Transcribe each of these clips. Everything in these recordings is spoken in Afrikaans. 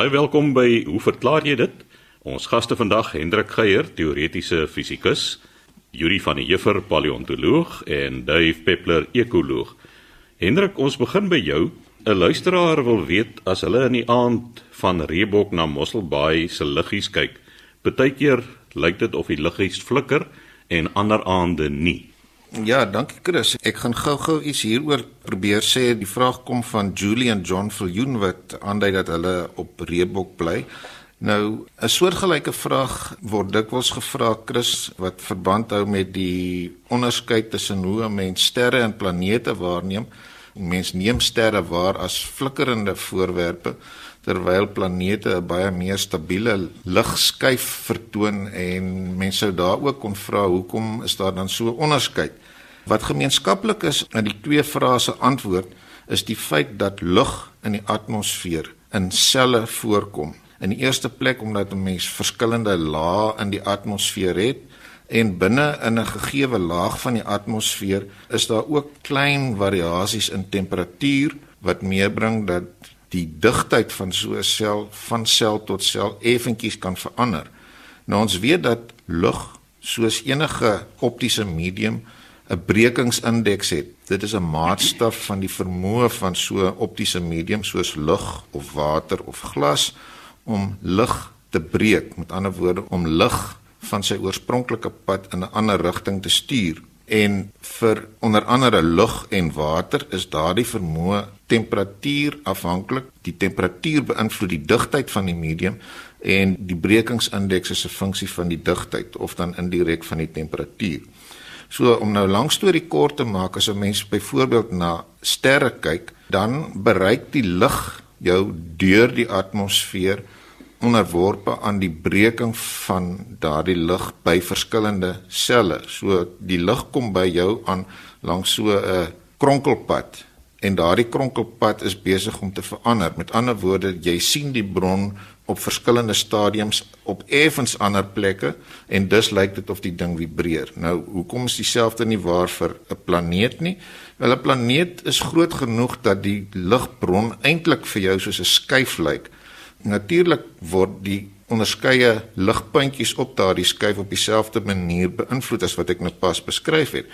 Baie welkom by Hoe verklaar jy dit? Ons gaste vandag Hendrik Geier, teoretiese fisikus, Yuri van der Heever, paleontoloog en Dave Peppler, ekoloog. Hendrik, ons begin by jou. 'n Luisteraar wil weet as hulle in die aand van Reebok na Mosselbaai se liggies kyk, partykeer lyk dit of die liggies flikker en ander aande nie. Ja, dankie Chris. Ek gaan gou-gou iets hieroor probeer sê. Die vraag kom van Julie en John Viljoen wat aandui dat hulle op Reebok bly. Nou, 'n soortgelyke vraag word dikwels gevra Chris wat verband hou met die onderskeid tussen hoe 'n mens sterre en planete waarneem. Mens neem sterre waar as flikkerende voorwerpe terwyl planete 'n baie meer stabiele ligskyf vertoon en mense sou daar ook kon vra hoekom is daar dan so onderskeid? Wat gemeenskaplik is aan die twee vrae se antwoord is die feit dat lug in die atmosfeer in selle voorkom. In die eerste plek omdat 'n mens verskillende lae in die atmosfeer het en binne in 'n gegeewe laag van die atmosfeer is daar ook klein variasies in temperatuur wat meebring dat die digtheid van so 'n sel van sel tot sel effentjies kan verander. Nou ons weet dat lug soos enige optiese medium 'n brekingsindeks het. Dit is 'n maatstaf van die vermoë van so optiese medium soos lug of water of glas om lig te breek. Met ander woorde om lig van sy oorspronklike pad in 'n ander rigting te stuur en vir onder andere lug en water is daardie vermoë temperatuur afhanklik. Die temperatuur beïnvloed die digtheid van die medium en die brekingsindeks is 'n funksie van die digtheid of dan indirek van die temperatuur. So om nou lank storie kort te maak, as 'n mens byvoorbeeld na sterre kyk, dan bereik die lig jou deur die atmosfeer onderworpe aan die breking van daardie lig by verskillende selle. So die lig kom by jou aan langs so 'n kronkelpad en daardie kronkelpad is besig om te verander. Met ander woorde, jy sien die bron op verskillende stadiums op effens ander plekke en dus lyk dit of die ding vibreer. Nou, hoekom is dieselfde nie waar vir 'n planeet nie? Wel 'n planeet is groot genoeg dat die ligbron eintlik vir jou soos 'n skyf lyk. Natuurlik word die onderskeie ligpuntjies op daardie skuif op dieselfde manier beïnvloed as wat ek nou pas beskryf het.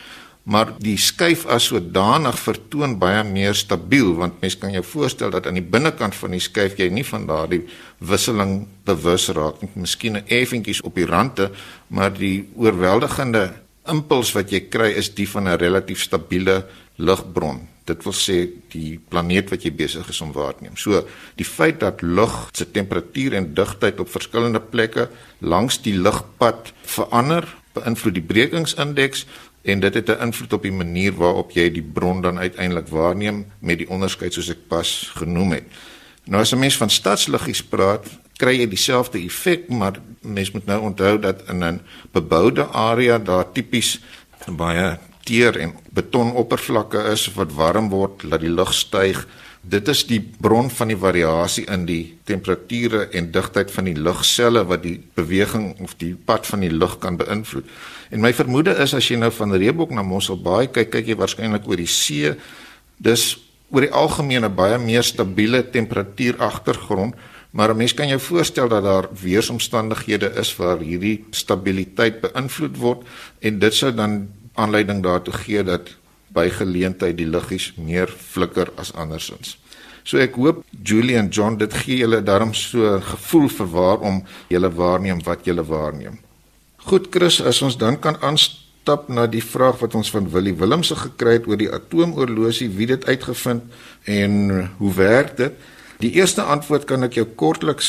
Maar die skuif as sodanig vertoon baie meer stabiel want mens kan jou voorstel dat aan die binnekant van die skuif jy nie van daardie wisseling bewus raak nie. Miskien effentjies op die rande, maar die oorweldigende impuls wat jy kry is die van 'n relatief stabiele ligbron. Dit wil sê die planeet wat jy besig is om waar te neem. So die feit dat lug se temperatuur en digtheid op verskillende plekke langs die lugpad verander, beïnvloed die brekingsindeks en dit het 'n invloed op die manier waarop jy die bron dan uiteindelik waarneem met die onderskeid soos ek pas genoem het. Nou as 'n mens van stadsliggies praat, kry jy dieselfde effek, maar mens moet nou onthou dat in 'n beboude area daar tipies baie teer en betonoppervlakke is wat warm word, laat die lug styg. Dit is die bron van die variasie in die temperature en digtheid van die lugselle wat die beweging of die pad van die lug kan beïnvloed. En my vermoede is as jy nou van Reebok na Mosselbaai kyk, kyk jy waarskynlik oor die see. Dis oor die algemeen 'n baie meer stabiele temperatuur agtergrond, maar 'n mens kan jou voorstel dat daar weeromstandighede is waar hierdie stabiliteit beïnvloed word en dit sou dan aanleiding daartoe gee dat by geleentheid die liggies meer flikker as andersins. So ek hoop Julie en John dit gee julle darm so gevoel vir waar om julle waarneem wat julle waarneem. Goed Chris, as ons dan kan aanstap na die vraag wat ons van Willie Willemse gekry het oor die atoomoorlosie, wie dit uitgevind en hoe werk dit? Die eerste antwoord kan ek jou kortliks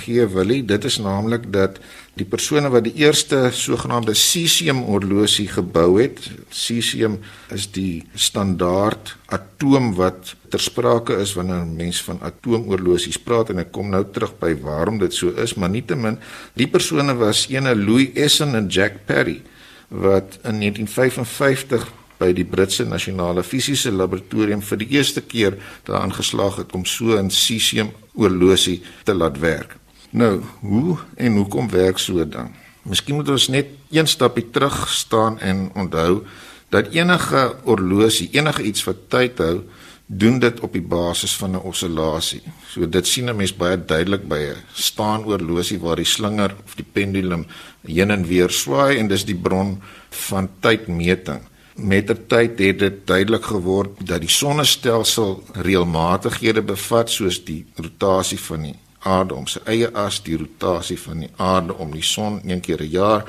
gee, Willie. Dit is naamlik dat die persone wat die eerste sogenaamde cesium horlosie gebou het, cesium is die standaard atoom wat ter sprake is wanneer 'n mens van atoomoorlosies praat en ek kom nou terug by waarom dit so is, maar nietemin, die persone was ene Louis Essen en Jack Perry wat in 1955 by die Britse Nasionale Fisiese Laboratorium vir die eerste keer daaraan geslaag het om so 'n cesium oorlosie te laat werk. Nou, hoe en hoekom werk so dan? Miskien moet ons net een stapie terug staan en onthou dat enige oorlosie, enige iets wat tyd hou, doen dit op die basis van 'n osillasie. So dit sien 'n mens baie duidelik by 'n staanoorlosie waar die slinger of die pendulum heen en weer swaai en dis die bron van tydmeting. Met die tyd het dit duidelik geword dat die sonnestelsel reëlmatighede bevat soos die rotasie van die aarde om sy eie as, die rotasie van die aarde om die son een keer 'n jaar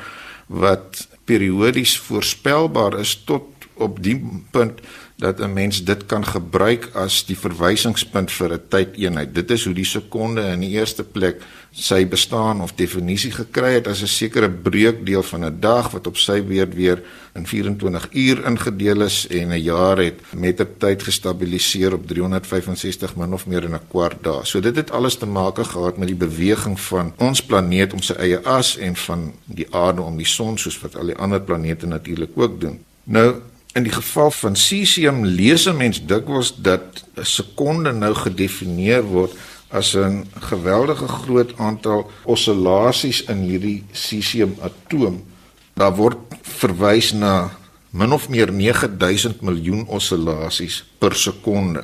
wat periodies voorspelbaar is tot op die punt dat 'n mens dit kan gebruik as die verwysingspunt vir 'n tydeenheid. Dit is hoe die sekonde in die eerste plek sy bestaan of definisie gekry het as 'n sekere breukdeel van 'n dag wat op sy beurt weer in 24 uur ingedeel is en 'n jaar het met 'n tyd gestabiliseer op 365 min of meer in 'n kwart dag. So dit het alles te maak gehad met die beweging van ons planeet om sy eie as en van die aarde om die son soos wat al die ander planete natuurlik ook doen. Nou In die geval van cesium lees 'n mens dikwels dat 'n sekonde nou gedefinieer word as 'n geweldige groot aantal oscillasies in hierdie cesium atoom. Daar word verwys na min of meer 9000 miljoen oscillasies per sekonde.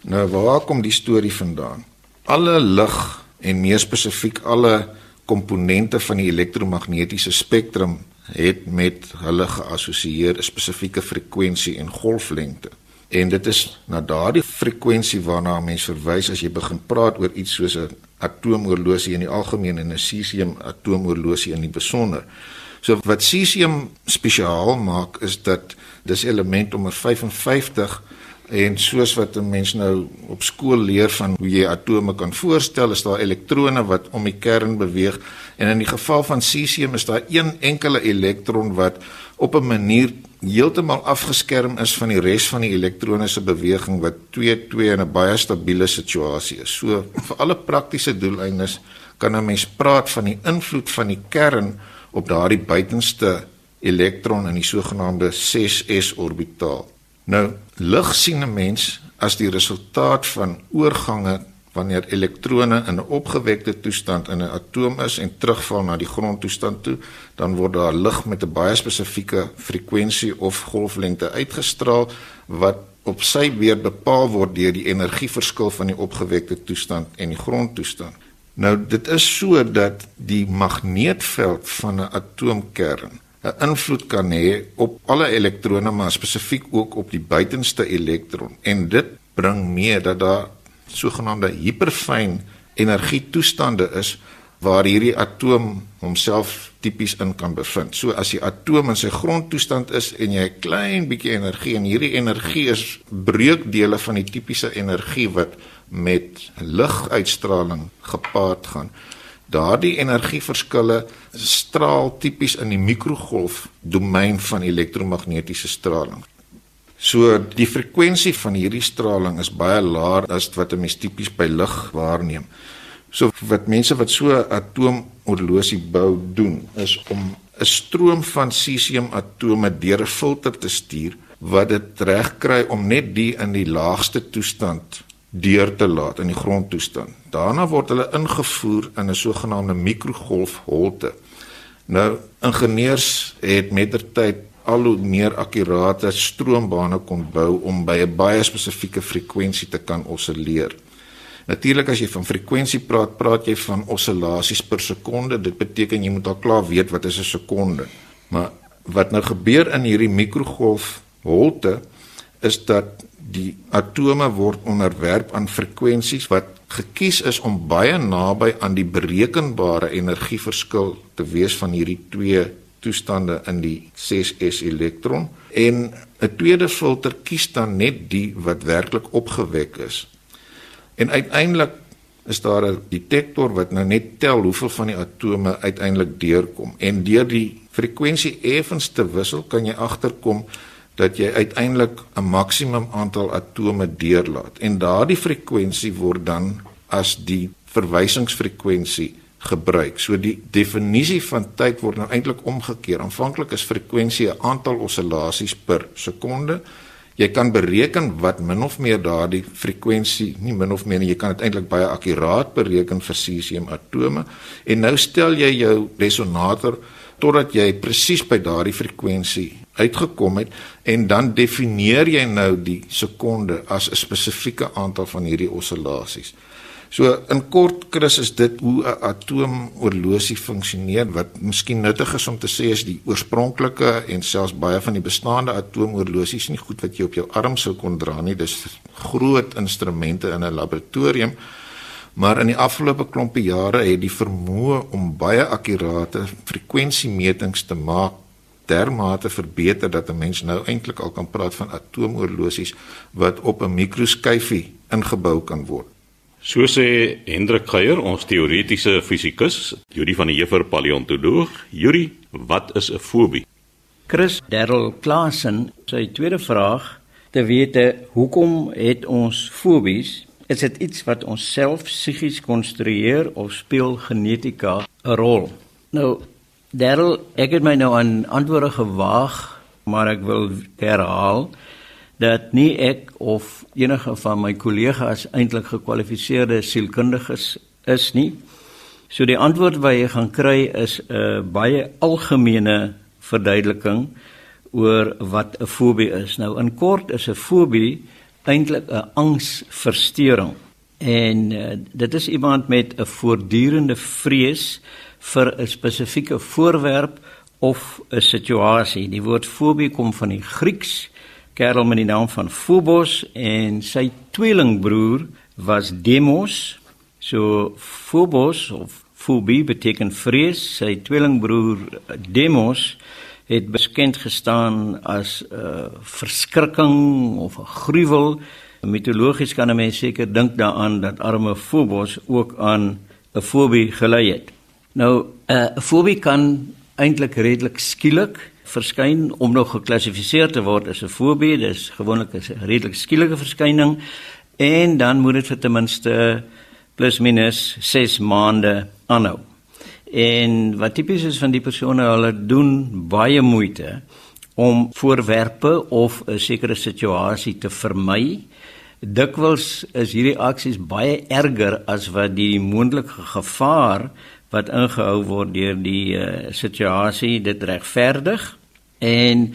Nou waar kom die storie vandaan? Alle lig en meer spesifiek alle komponente van die elektromagnetiese spektrum het met hulle geassosieer 'n spesifieke frekwensie en golflengte. En dit is na daardie frekwensie waarna mens verwys as jy begin praat oor iets soos 'n atoomoorlosie in die algemeen en 'n cesium atoomoorlosie in die besonder. So wat cesium spesiaal maak is dat dis element nommer 55 En soos wat 'n mens nou op skool leer van hoe jy atome kan voorstel, is daar elektrone wat om die kern beweeg en in die geval van cesium is daar een enkele elektron wat op 'n manier heeltemal afgeskerm is van die res van die elektrone se beweging wat 2-2 in 'n baie stabiele situasie is. So vir alle praktiese doeleindes kan 'n mens praat van die invloed van die kern op daardie buitenste elektron in die sogenaamde 6s orbitaal. Nou lig sien 'n mens as die resultaat van oorgange wanneer elektrone in 'n opgewekte toestand in 'n atoom is en terugval na die grondtoestand toe, dan word daar lig met 'n baie spesifieke frekwensie of golflengte uitgestraal wat op sy beurt bepaal word deur die energieverskil van die opgewekte toestand en die grondtoestand. Nou dit is so dat die magneetveld van 'n atoomkern 'n invloed kan hê op alle elektrone maar spesifiek ook op die buitenste elektron en dit bring mee dat daar sogenaamde hiperfyn energietoestande is waar hierdie atoom homself tipies in kan bevind. So as die atoom in sy grondtoestand is en jy 'n klein bietjie energie en hierdie energie is breukdele van die tipiese energie wat met liguitstraling gepaard gaan daardie energieverskille straal tipies in die mikrogolf domein van elektromagnetiese straling. So die frekwensie van hierdie straling is baie laer as wat 'n mens tipies by lig waarneem. So wat mense wat so 'n atoomoorlosie bou doen is om 'n stroom van cesium atome deur 'n filter te stuur wat dit regkry om net die in die laagste toestand deur te laat in die grondtoestand. Daarna word hulle ingevoer in 'n sogenaamde mikrogolfholte. Nou ingenieurs het mettertyd al hoe meer akkurate stroombane kon bou om by 'n baie spesifieke frekwensie te kan osilleer. Natuurlik as jy van frekwensie praat, praat jy van oscillasies per sekonde. Dit beteken jy moet al klaar weet wat is 'n sekonde. Maar wat nou gebeur in hierdie mikrogolfholte is dat die atome word onderwerp aan frekwensies wat gekies is om baie naby aan die berekenbare energieverskil te wees van hierdie twee toestande in die 6s elektron en 'n tweede filter kies dan net die wat werklik opgewek is. En uiteindelik is daar 'n detektor wat nou net tel hoeveel van die atome uiteindelik deurkom en deur die frekwensie effens te wissel kan jy agterkom dat jy uiteindelik 'n maksimum aantal atome deurlaat en daardie frekwensie word dan as die verwysingsfrekwensie gebruik. So die definisie van tyd word nou eintlik omgekeer. Aanvanklik is frekwensie 'n aantal oscillasies per sekonde. Jy kan bereken wat min of meer daardie frekwensie, nie min of meer nie, jy kan dit eintlik baie akkuraat bereken vir cesium atome. En nou stel jy jou resonator totdat jy presies by daardie frekwensie uitgekom het en dan definieer jy nou die sekonde as 'n spesifieke aantal van hierdie oscillasies. So in kort Chris is dit hoe 'n atoomoorlosie funksioneer wat miskien nuttig is om te sê is die oorspronklike en selfs baie van die bestaande atoomoorlosies nie goed wat jy op jou arm sou kon dra nie. Dis groot instrumente in 'n laboratorium. Maar in die afgelope klompie jare het die vermoë om baie akkurate frekwensiemetings te maak dermate verbeter dat 'n mens nou eintlik al kan praat van atoomoorlosies wat op 'n mikroskyfie ingebou kan word. So sê Hendrik Geier, ons teoretiese fisikus, Juri van der Heever paleontoloog. Juri, wat is 'n fobie? Chris Darrell Klasen, sy tweede vraag, te weet hoekom het ons fobies? Is dit iets wat ons self psigies konstrueer of speel genetika 'n rol? Nou, Darrell, ek het my nou aan antwoorde gewaag, maar ek wil herhaal dat nie ek of enige van my kollegas eintlik gekwalifiseerde sielkundiges is nie. So die antwoord wat jy gaan kry is 'n baie algemene verduideliking oor wat 'n fobie is. Nou in kort is 'n fobie eintlik 'n angsversteuring. En uh, dit is iemand met 'n voortdurende vrees vir 'n spesifieke voorwerp of 'n situasie. Die woord fobie kom van die Grieks kerel met die naam van Phobos en sy tweelingbroer was Demos. So Phobos of phobie beteken vrees. Sy tweelingbroer Demos het beskend gestaan as 'n uh, verskrikking of 'n gruwel. Mitologies kan 'n mens seker dink daaraan dat arme Phobos ook aan 'n fobie gelei het. Nou eh, 'n uh, fobie kan eintlik redelik skielik verskyn om nog geklassifiseer te word as 'n fobie. Dis gewoonlik 'n redelik skielike verskyning en dan moet dit vir ten minste plus minus 6 maande aanhou. En wat tipies is van die persone, hulle doen baie moeite om voorwerpe of 'n sekere situasie te vermy. Dikwels is hierdie aksies baie erger as wat die moontlike gevaar wat ingehou word deur die uh, situasie dit regverdig en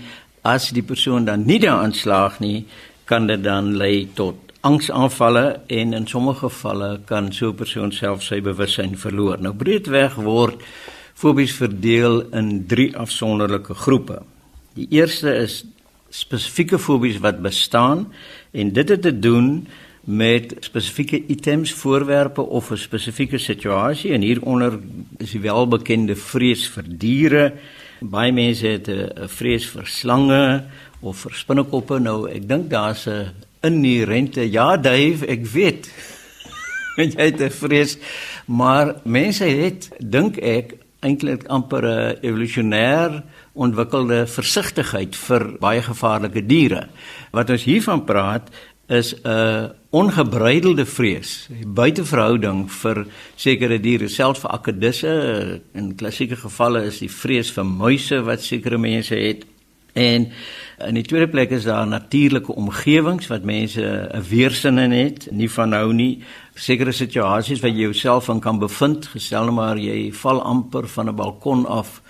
as die persoon dan nie daaraan slaag nie kan dit dan lei tot angsaanvalle en in sommige gevalle kan so 'n persoon self sy bewussyn verloor. Nou breedweg word fobies verdeel in drie afsonderlike groepe. Die eerste is spesifieke fobies wat bestaan en dit het te doen met spesifieke items, voorwerpe of 'n spesifieke situasie en hieronder is die welbekende vrees vir diere. Baie mense het 'n vrees vir slange of vir spinnekoppe. Nou, ek dink daar's 'n inherente ja, Dave, ek weet. jy het 'n vrees, maar mense het dink ek eintlik amper 'n evolusionêr ontwikkelde versigtigheid vir baie gevaarlike diere. Wat ons hiervan praat is 'n ongebreidelde vrees, buite verhouding vir sekere diere, selfs vir akedisse. In klassieke gevalle is die vrees vir muise wat sekere mense het. En in die tweede plek is daar natuurlike omgewings wat mense 'n weerstand in het, nie van nou nie. Sekere situasies waar jy jouself in kan bevind, gestel nou maar jy val amper van 'n balkon af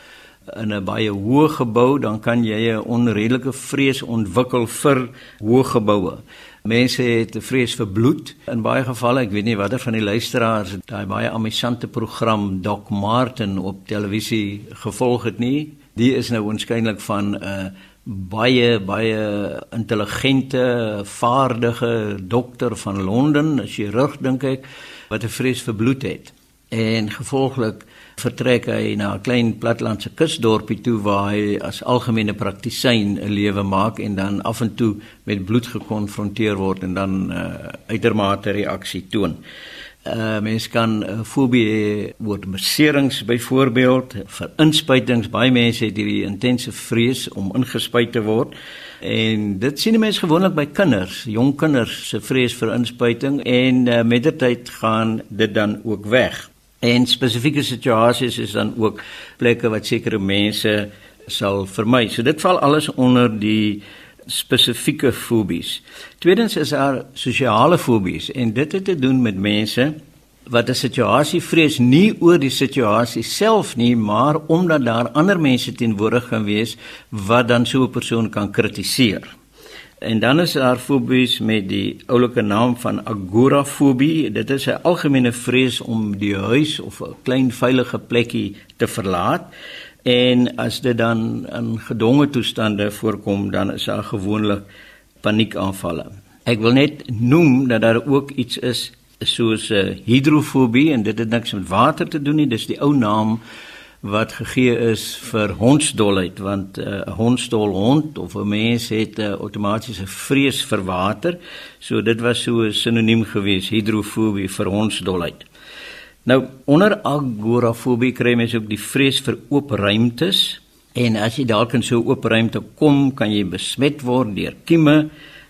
in 'n baie hoë gebou, dan kan jy 'n onredelike vrees ontwikkel vir hoë geboue. Mense het 'n vrees vir bloed in baie gevalle. Ek weet nie watter van die luisteraars daai baie amusante program Doc Martin op televisie gevolg het nie. Die is nou waarskynlik van 'n uh, baie baie intelligente, vaardige dokter van Londen, 'n chirurg dink ek, wat 'n vrees vir bloed het. En gevolglik vertrek hy na 'n klein platlandse kusdorpie toe waar hy as algemene praktisyn 'n lewe maak en dan af en toe met bloed gekonfronteer word en dan uh, uitermate reaksie toon. Uh mens kan uh, fobie word beserings byvoorbeeld vir inspuitings baie mense het hierdie intense vrees om ingespuit te word. En dit sien mense gewoonlik by kinders jong kinders se vrees vir inspuiting en uh, met die tyd gaan dit dan ook weg En spesifieke situasies is dan ook plekke wat sekere mense sal vermy. So dit val alles onder die spesifieke fobies. Tweedens is daar sosiale fobies en dit het te doen met mense wat 'n situasie vrees nie oor die situasie self nie, maar omdat daar ander mense teenwoordig gaan wees wat dan so 'n persoon kan kritiseer. En dan is daar fobies met die oulike naam van agorafobie. Dit is 'n algemene vrees om die huis of 'n klein veilige plekkie te verlaat. En as dit dan in gedwonge toestande voorkom, dan is daar gewoonlik paniekaanvalle. Ek wil net noem dat daar ook iets is soos uh, hidrofobie en dit het niks met water te doen nie, dis die ou naam wat gegee is vir hondsdolheid want eh, 'n uh, hondsdol hond of 'n mens het 'n uh, outomatiese vrees vir water. So dit was so 'n sinoniem gewees, hidrofobie vir hondsdolheid. Nou onder agorafobie kry mens ook die vrees vir oop ruimtes en as jy dalk in so 'n oop ruimte kom, kan jy besmet word deur kieme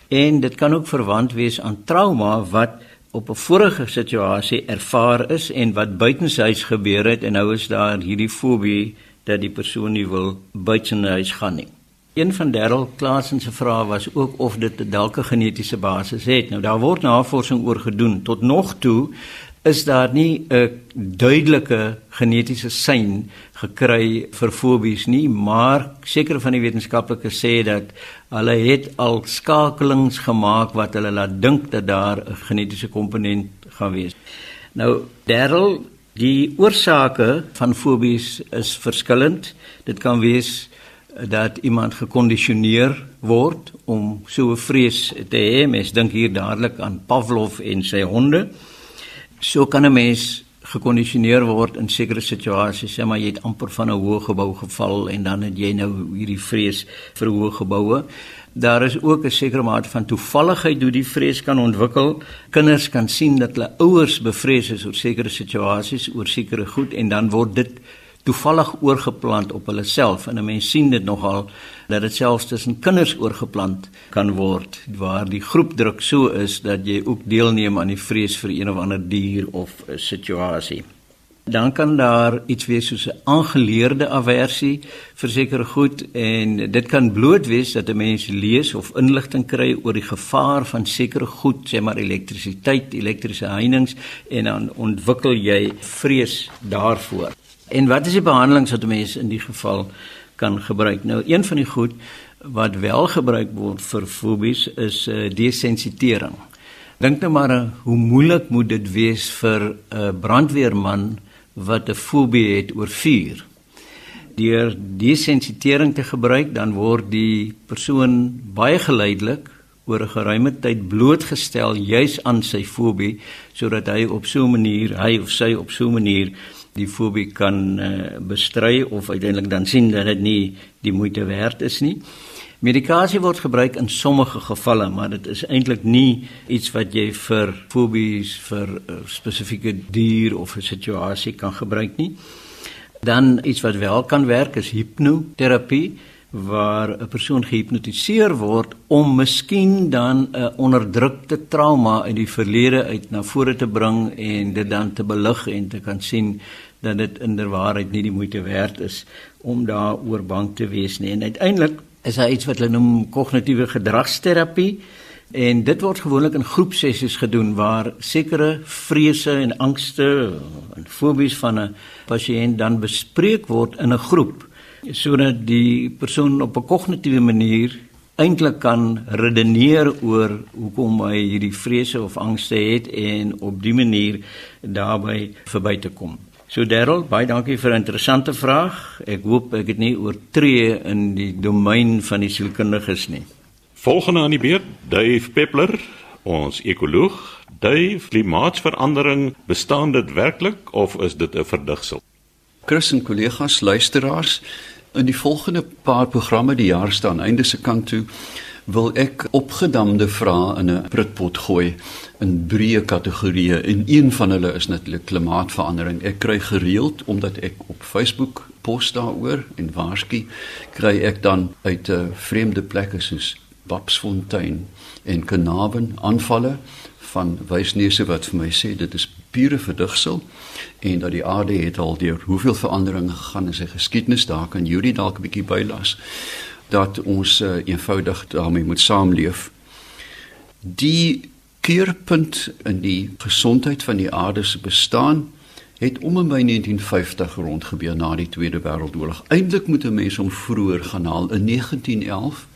en dit kan ook verwant wees aan trauma wat op 'n vorige situasie ervaar is en wat buitenshuis gebeur het en nou is daar hierdie fobie dat die persoon nie wil buitenshuis gaan nie. Een van Darryl Klaasen se vrae was ook of dit 'n genetiese basis het. Nou daar word navorsing oor gedoen. Tot nog toe is daar nie 'n duidelike genetiese sein gekry vir fobies nie, maar sekere van die wetenskaplikes sê dat hulle het al skakelings gemaak wat hulle laat dink dat daar 'n genetiese komponent gaan wees. Nou, Darryl, die oorsake van fobies is verskillend. Dit kan wees dat iemand gekondisioneer word om so 'n vrees te hê. Mens dink hier dadelik aan Pavlov en sy honde so kan 'n mens gekondisioneer word in sekere situasies, sê maar jy het amper van 'n hoë gebou geval en dan het jy nou hierdie vrees vir hoë geboue. Daar is ook 'n sekere mate van toevalligheid hoe die vrees kan ontwikkel. Kinders kan sien dat hulle ouers bevrees is oor sekere situasies, oor sekere goed en dan word dit toevallig oorgeplant op hulle self en 'n mens sien dit nogal dat dit selfs tussen kinders oorgeplant kan word waar die groepdruk so is dat jy ook deelneem aan die vrees vir een of ander dier of 'n situasie. Dan kan daar iets wees soos 'n aangeleerde aversie vir sekere goed en dit kan bloot wees dat 'n mens lees of inligting kry oor die gevaar van sekere goed, sê maar elektrisiteit, elektriese heininge en dan ontwikkel jy vrees daarvoor. En wat is die behandelings wat mense in die geval kan gebruik? Nou een van die goed wat wel gebruik word vir fobies is uh, desensitering. Dink nou maar uh, hoe moeilik moet dit wees vir 'n uh, brandweerman wat 'n fobie het oor vuur. Deur desensitering te gebruik, dan word die persoon baie geleidelik oor 'n geruime tyd blootgestel juis aan sy fobie sodat hy op so 'n manier, hy of sy op so 'n manier die fobie kan uh, bestry of uiteindelik dan sien dat dit nie die moeite werd is nie. Medikasie word gebruik in sommige gevalle, maar dit is eintlik nie iets wat jy vir fobies vir 'n uh, spesifieke dier of 'n situasie kan gebruik nie. Dan iets wat wel kan werk is hipnoterapie waar 'n persoon gehipnotiseer word om miskien dan 'n onderdrukte trauma uit die verlede uit na vore te bring en dit dan te belig en te kan sien dat dit inderwaarheid nie die moeite werd is om daaroor bang te wees nie. En uiteindelik is daar iets wat hulle noem kognitiewe gedragsterapie en dit word gewoonlik in groepsessies gedoen waar sekere vrese en angste en fobies van 'n pasiënt dan bespreek word in 'n groep sodat die persoon op 'n kognitiewe manier eintlik kan redeneer oor hoekom hy hierdie vrese of angste het en op dië manier daarbey verby te kom. So Darryl, baie dankie vir 'n interessante vraag. Ek hoop ek het nie oortree in die domein van die sielkundiges nie. Volgende aan die beurt, Dave Peppler, ons ekoloog. Dave, klimaatsverandering, bestaan dit werklik of is dit 'n verdigsel? Chris en kollegas luisteraars, In die volgende paar programme die jaar staan einde se kant toe wil ek opgedamde vrae in 'n prutpot gooi in breë kategorieë en een van hulle is natuurlik klimaatsverandering. Ek kry gereeld omdat ek op Facebook pos daaroor en waarskynlik kry ek dan uit 'n uh, vreemde plekke soos Babsfontein en Kanaven aanvalle van wysneuse wat vir my sê dit is pure verdigsel en dat die aarde het al deur hoeveel veranderinge gegaan in sy geskiedenis daar kan Julie dalk 'n bietjie bylas dat ons uh, eenvoudig daarmee moet saamleef. Die keerpunt in die gesondheid van die aarde se bestaan het om en by 1950 rond gebeur na die Tweede Wêreldoorlog. Eintlik moet 'n mens hom vroeër gaan haal in 1911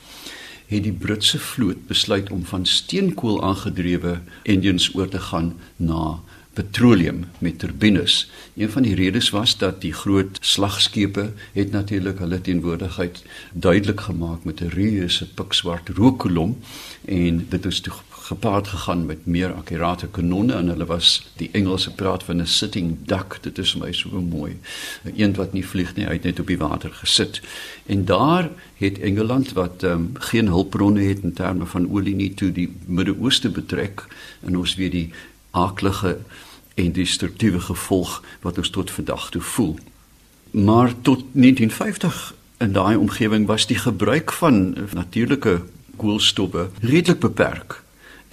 het die Britse vloot besluit om van steenkool aangedrewe engines oor te gaan na petroleum met turbines. Een van die redes was dat die groot slagskepe het natuurlik hulle teenwoordigheid duidelik gemaak met 'n reuse pikswart rookkolom en dit is toe gepaard gegaan met meer akkurate kanonne en hulle was die Engelse praat van 'n sitting duck. Dit is vir my so mooi. 'n eend wat nie vlieg nie hy het net op die water gesit. En daar het Engeland wat um, geen hulpbronne het in terme van olie nie toe die Midde-Ooste betrek en ons weet die aaklige en destruktiewe gevolg wat ons tot vandag toe voel maar tot 1950 in daai omgewing was die gebruik van natuurlike koolstowwe redelik beperk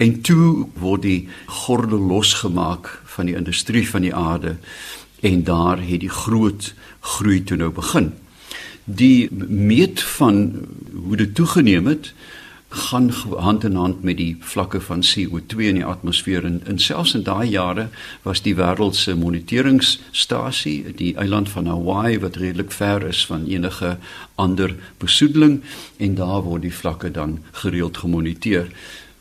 En toe word die gordel losgemaak van die industrie van die aarde en daar het die groot groei toe nou begin. Die meet van hoe dit toegeneem het gaan hand in hand met die vlakke van CO2 in die atmosfeer en, en selfs in daai jare was die wêreld se moniteringsstasie die eiland van Hawaii wat redelik ver is van enige ander besoedeling en daar word die vlakke dan gereeld gemoniteer.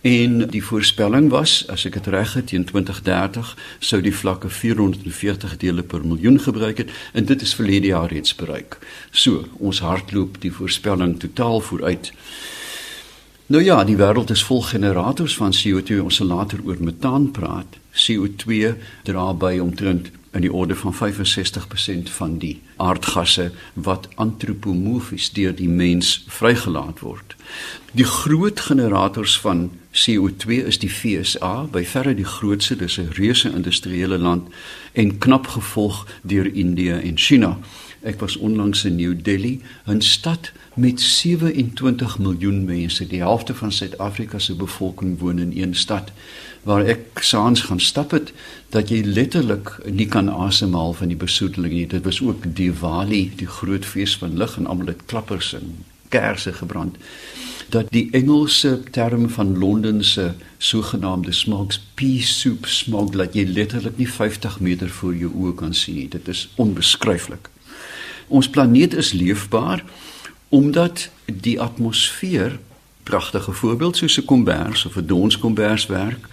En die voorspelling was, as ek dit reg het, teen 2030 sou die vlakke 440 dele per miljoen gebruik het en dit is verlede jaar reeds bereik. So, ons hardloop die voorspelling totaal vooruit. Nou ja, die wêreld is vol generators van CO2. Ons sal later oor metaan praat. CO2 dra by omtrent in die orde van 65% van die aardgasse wat antropomorfies deur die mens vrygelaat word. Die groot generators van CO2 is die FSA, by verre die grootste, dis 'n reuse industriële land en knap gevolg deur Indië en China. Ek was onlangs in New Delhi, 'n stad met 27 miljoen mense. Die helfte van Suid-Afrika se bevolking woon in een stad waar ek saans gaan stap het dat jy letterlik nie kan asemhaal van die besoedeling nie. Dit was ook Diwali, die groot fees van lig en almal het klappers en kersse gebrand dat die Engelse term van Londen se sogenaamde smogs pea soup smog dat jy letterlik nie 50 meter voor jou oë kan sien nie. Dit is onbeskryflik. Ons planeet is leefbaar omdat die atmosfeer pragtige voorbeeld soos 'n kombers of 'n donskombers werk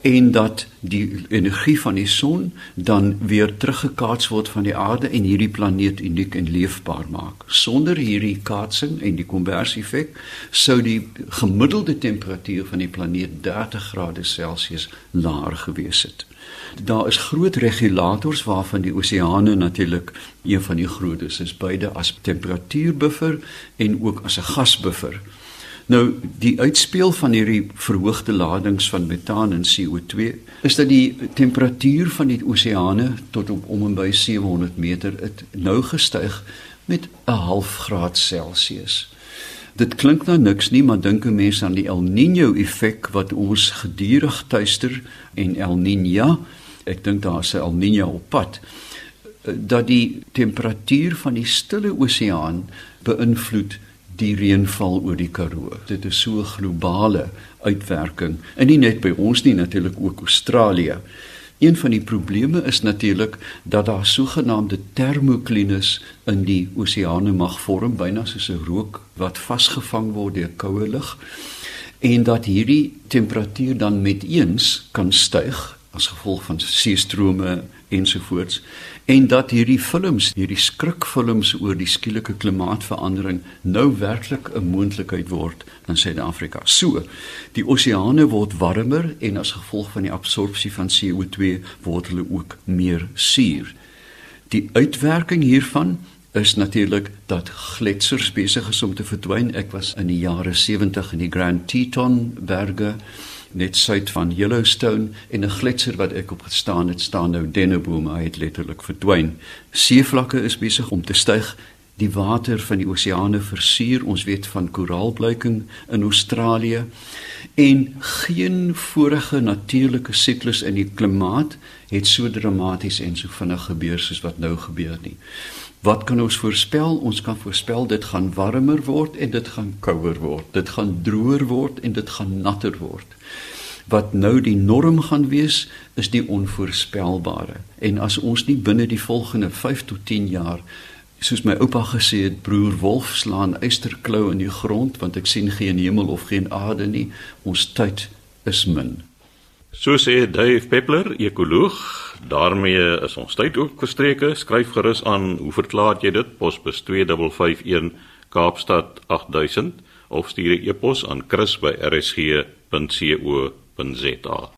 en dat die energie van die son dan weer teruggekaats word van die aarde en hierdie planeet uniek en leefbaar maak. Sonder hierdie kaatsing en die konversieffek sou die gemiddelde temperatuur van die planeet 30 grade Celsius laer gewees het. Daar is groot regulators waarvan die oseane natuurlik een van die grootes is, beide as temperatuurbuffer en ook as 'n gasbuffer. Nou die uitspeel van hierdie verhoogde ladings van metaan en CO2 is dat die temperatuur van die oseane tot op om en by 700 meter het nou gestyg met 'n half graad Celsius. Dit klink nou niks nie, maar dink 'n mens aan die El Niño effek wat ons gedurig tuister en El Niña, ek dink daar's 'n El Niña op pad dat die temperatuur van die stille oseaan beïnvloed die reënval oor die Karoo. Dit is so 'n globale uitwerking. En nie net by ons nie, natuurlik ook Australië. Een van die probleme is natuurlik dat daar sogenaamde termoklines in die oseane mag vorm, byna soos 'n rook wat vasgevang word deur koue lug en dat hierdie temperatuur dan met eens kan styg as gevolg van seestrome ensovoorts en dat hierdie films, hierdie skrikfilms oor die skielike klimaatsverandering nou werklik 'n moontlikheid word in Suid-Afrika. So, die oseane word warmer en as gevolg van die absorpsie van CO2 word hulle ook meer suur. Die uitwerking hiervan is natuurlik dat gletsers besig is om te verdwyn. Ek was in die jare 70 in die Grand Teton berge net suid van Yellowstone en 'n gletser wat ek op gestaan het staan nou Denneboom hy het letterlik verdwyn. Seevlakke is besig om te styg. Die water van die oseane versuur. Ons weet van koraalbleiking in Australië en geen vorige natuurlike siklus in die klimaat het so dramaties en so vinnig gebeur soos wat nou gebeur nie. Wat kan ons voorspel? Ons kan voorspel dit gaan warmer word en dit gaan kouer word. Dit gaan droër word en dit gaan natter word. Wat nou die norm gaan wees, is die onvoorspelbare. En as ons nie binne die volgende 5 tot 10 jaar soos my oupa gesê het, broer wolf slaan eysterklou in die grond want ek sien geen hemel of geen aarde nie, ons tyd is min. So sê Dave Peppler, ekoloog. daarmee is ons tyd ook verstreke. Skryf gerus aan, hoe verklaar jy dit? Posbus 2551 Kaapstad 8000 of stuur 'n e-pos aan chris@rsg.co.za.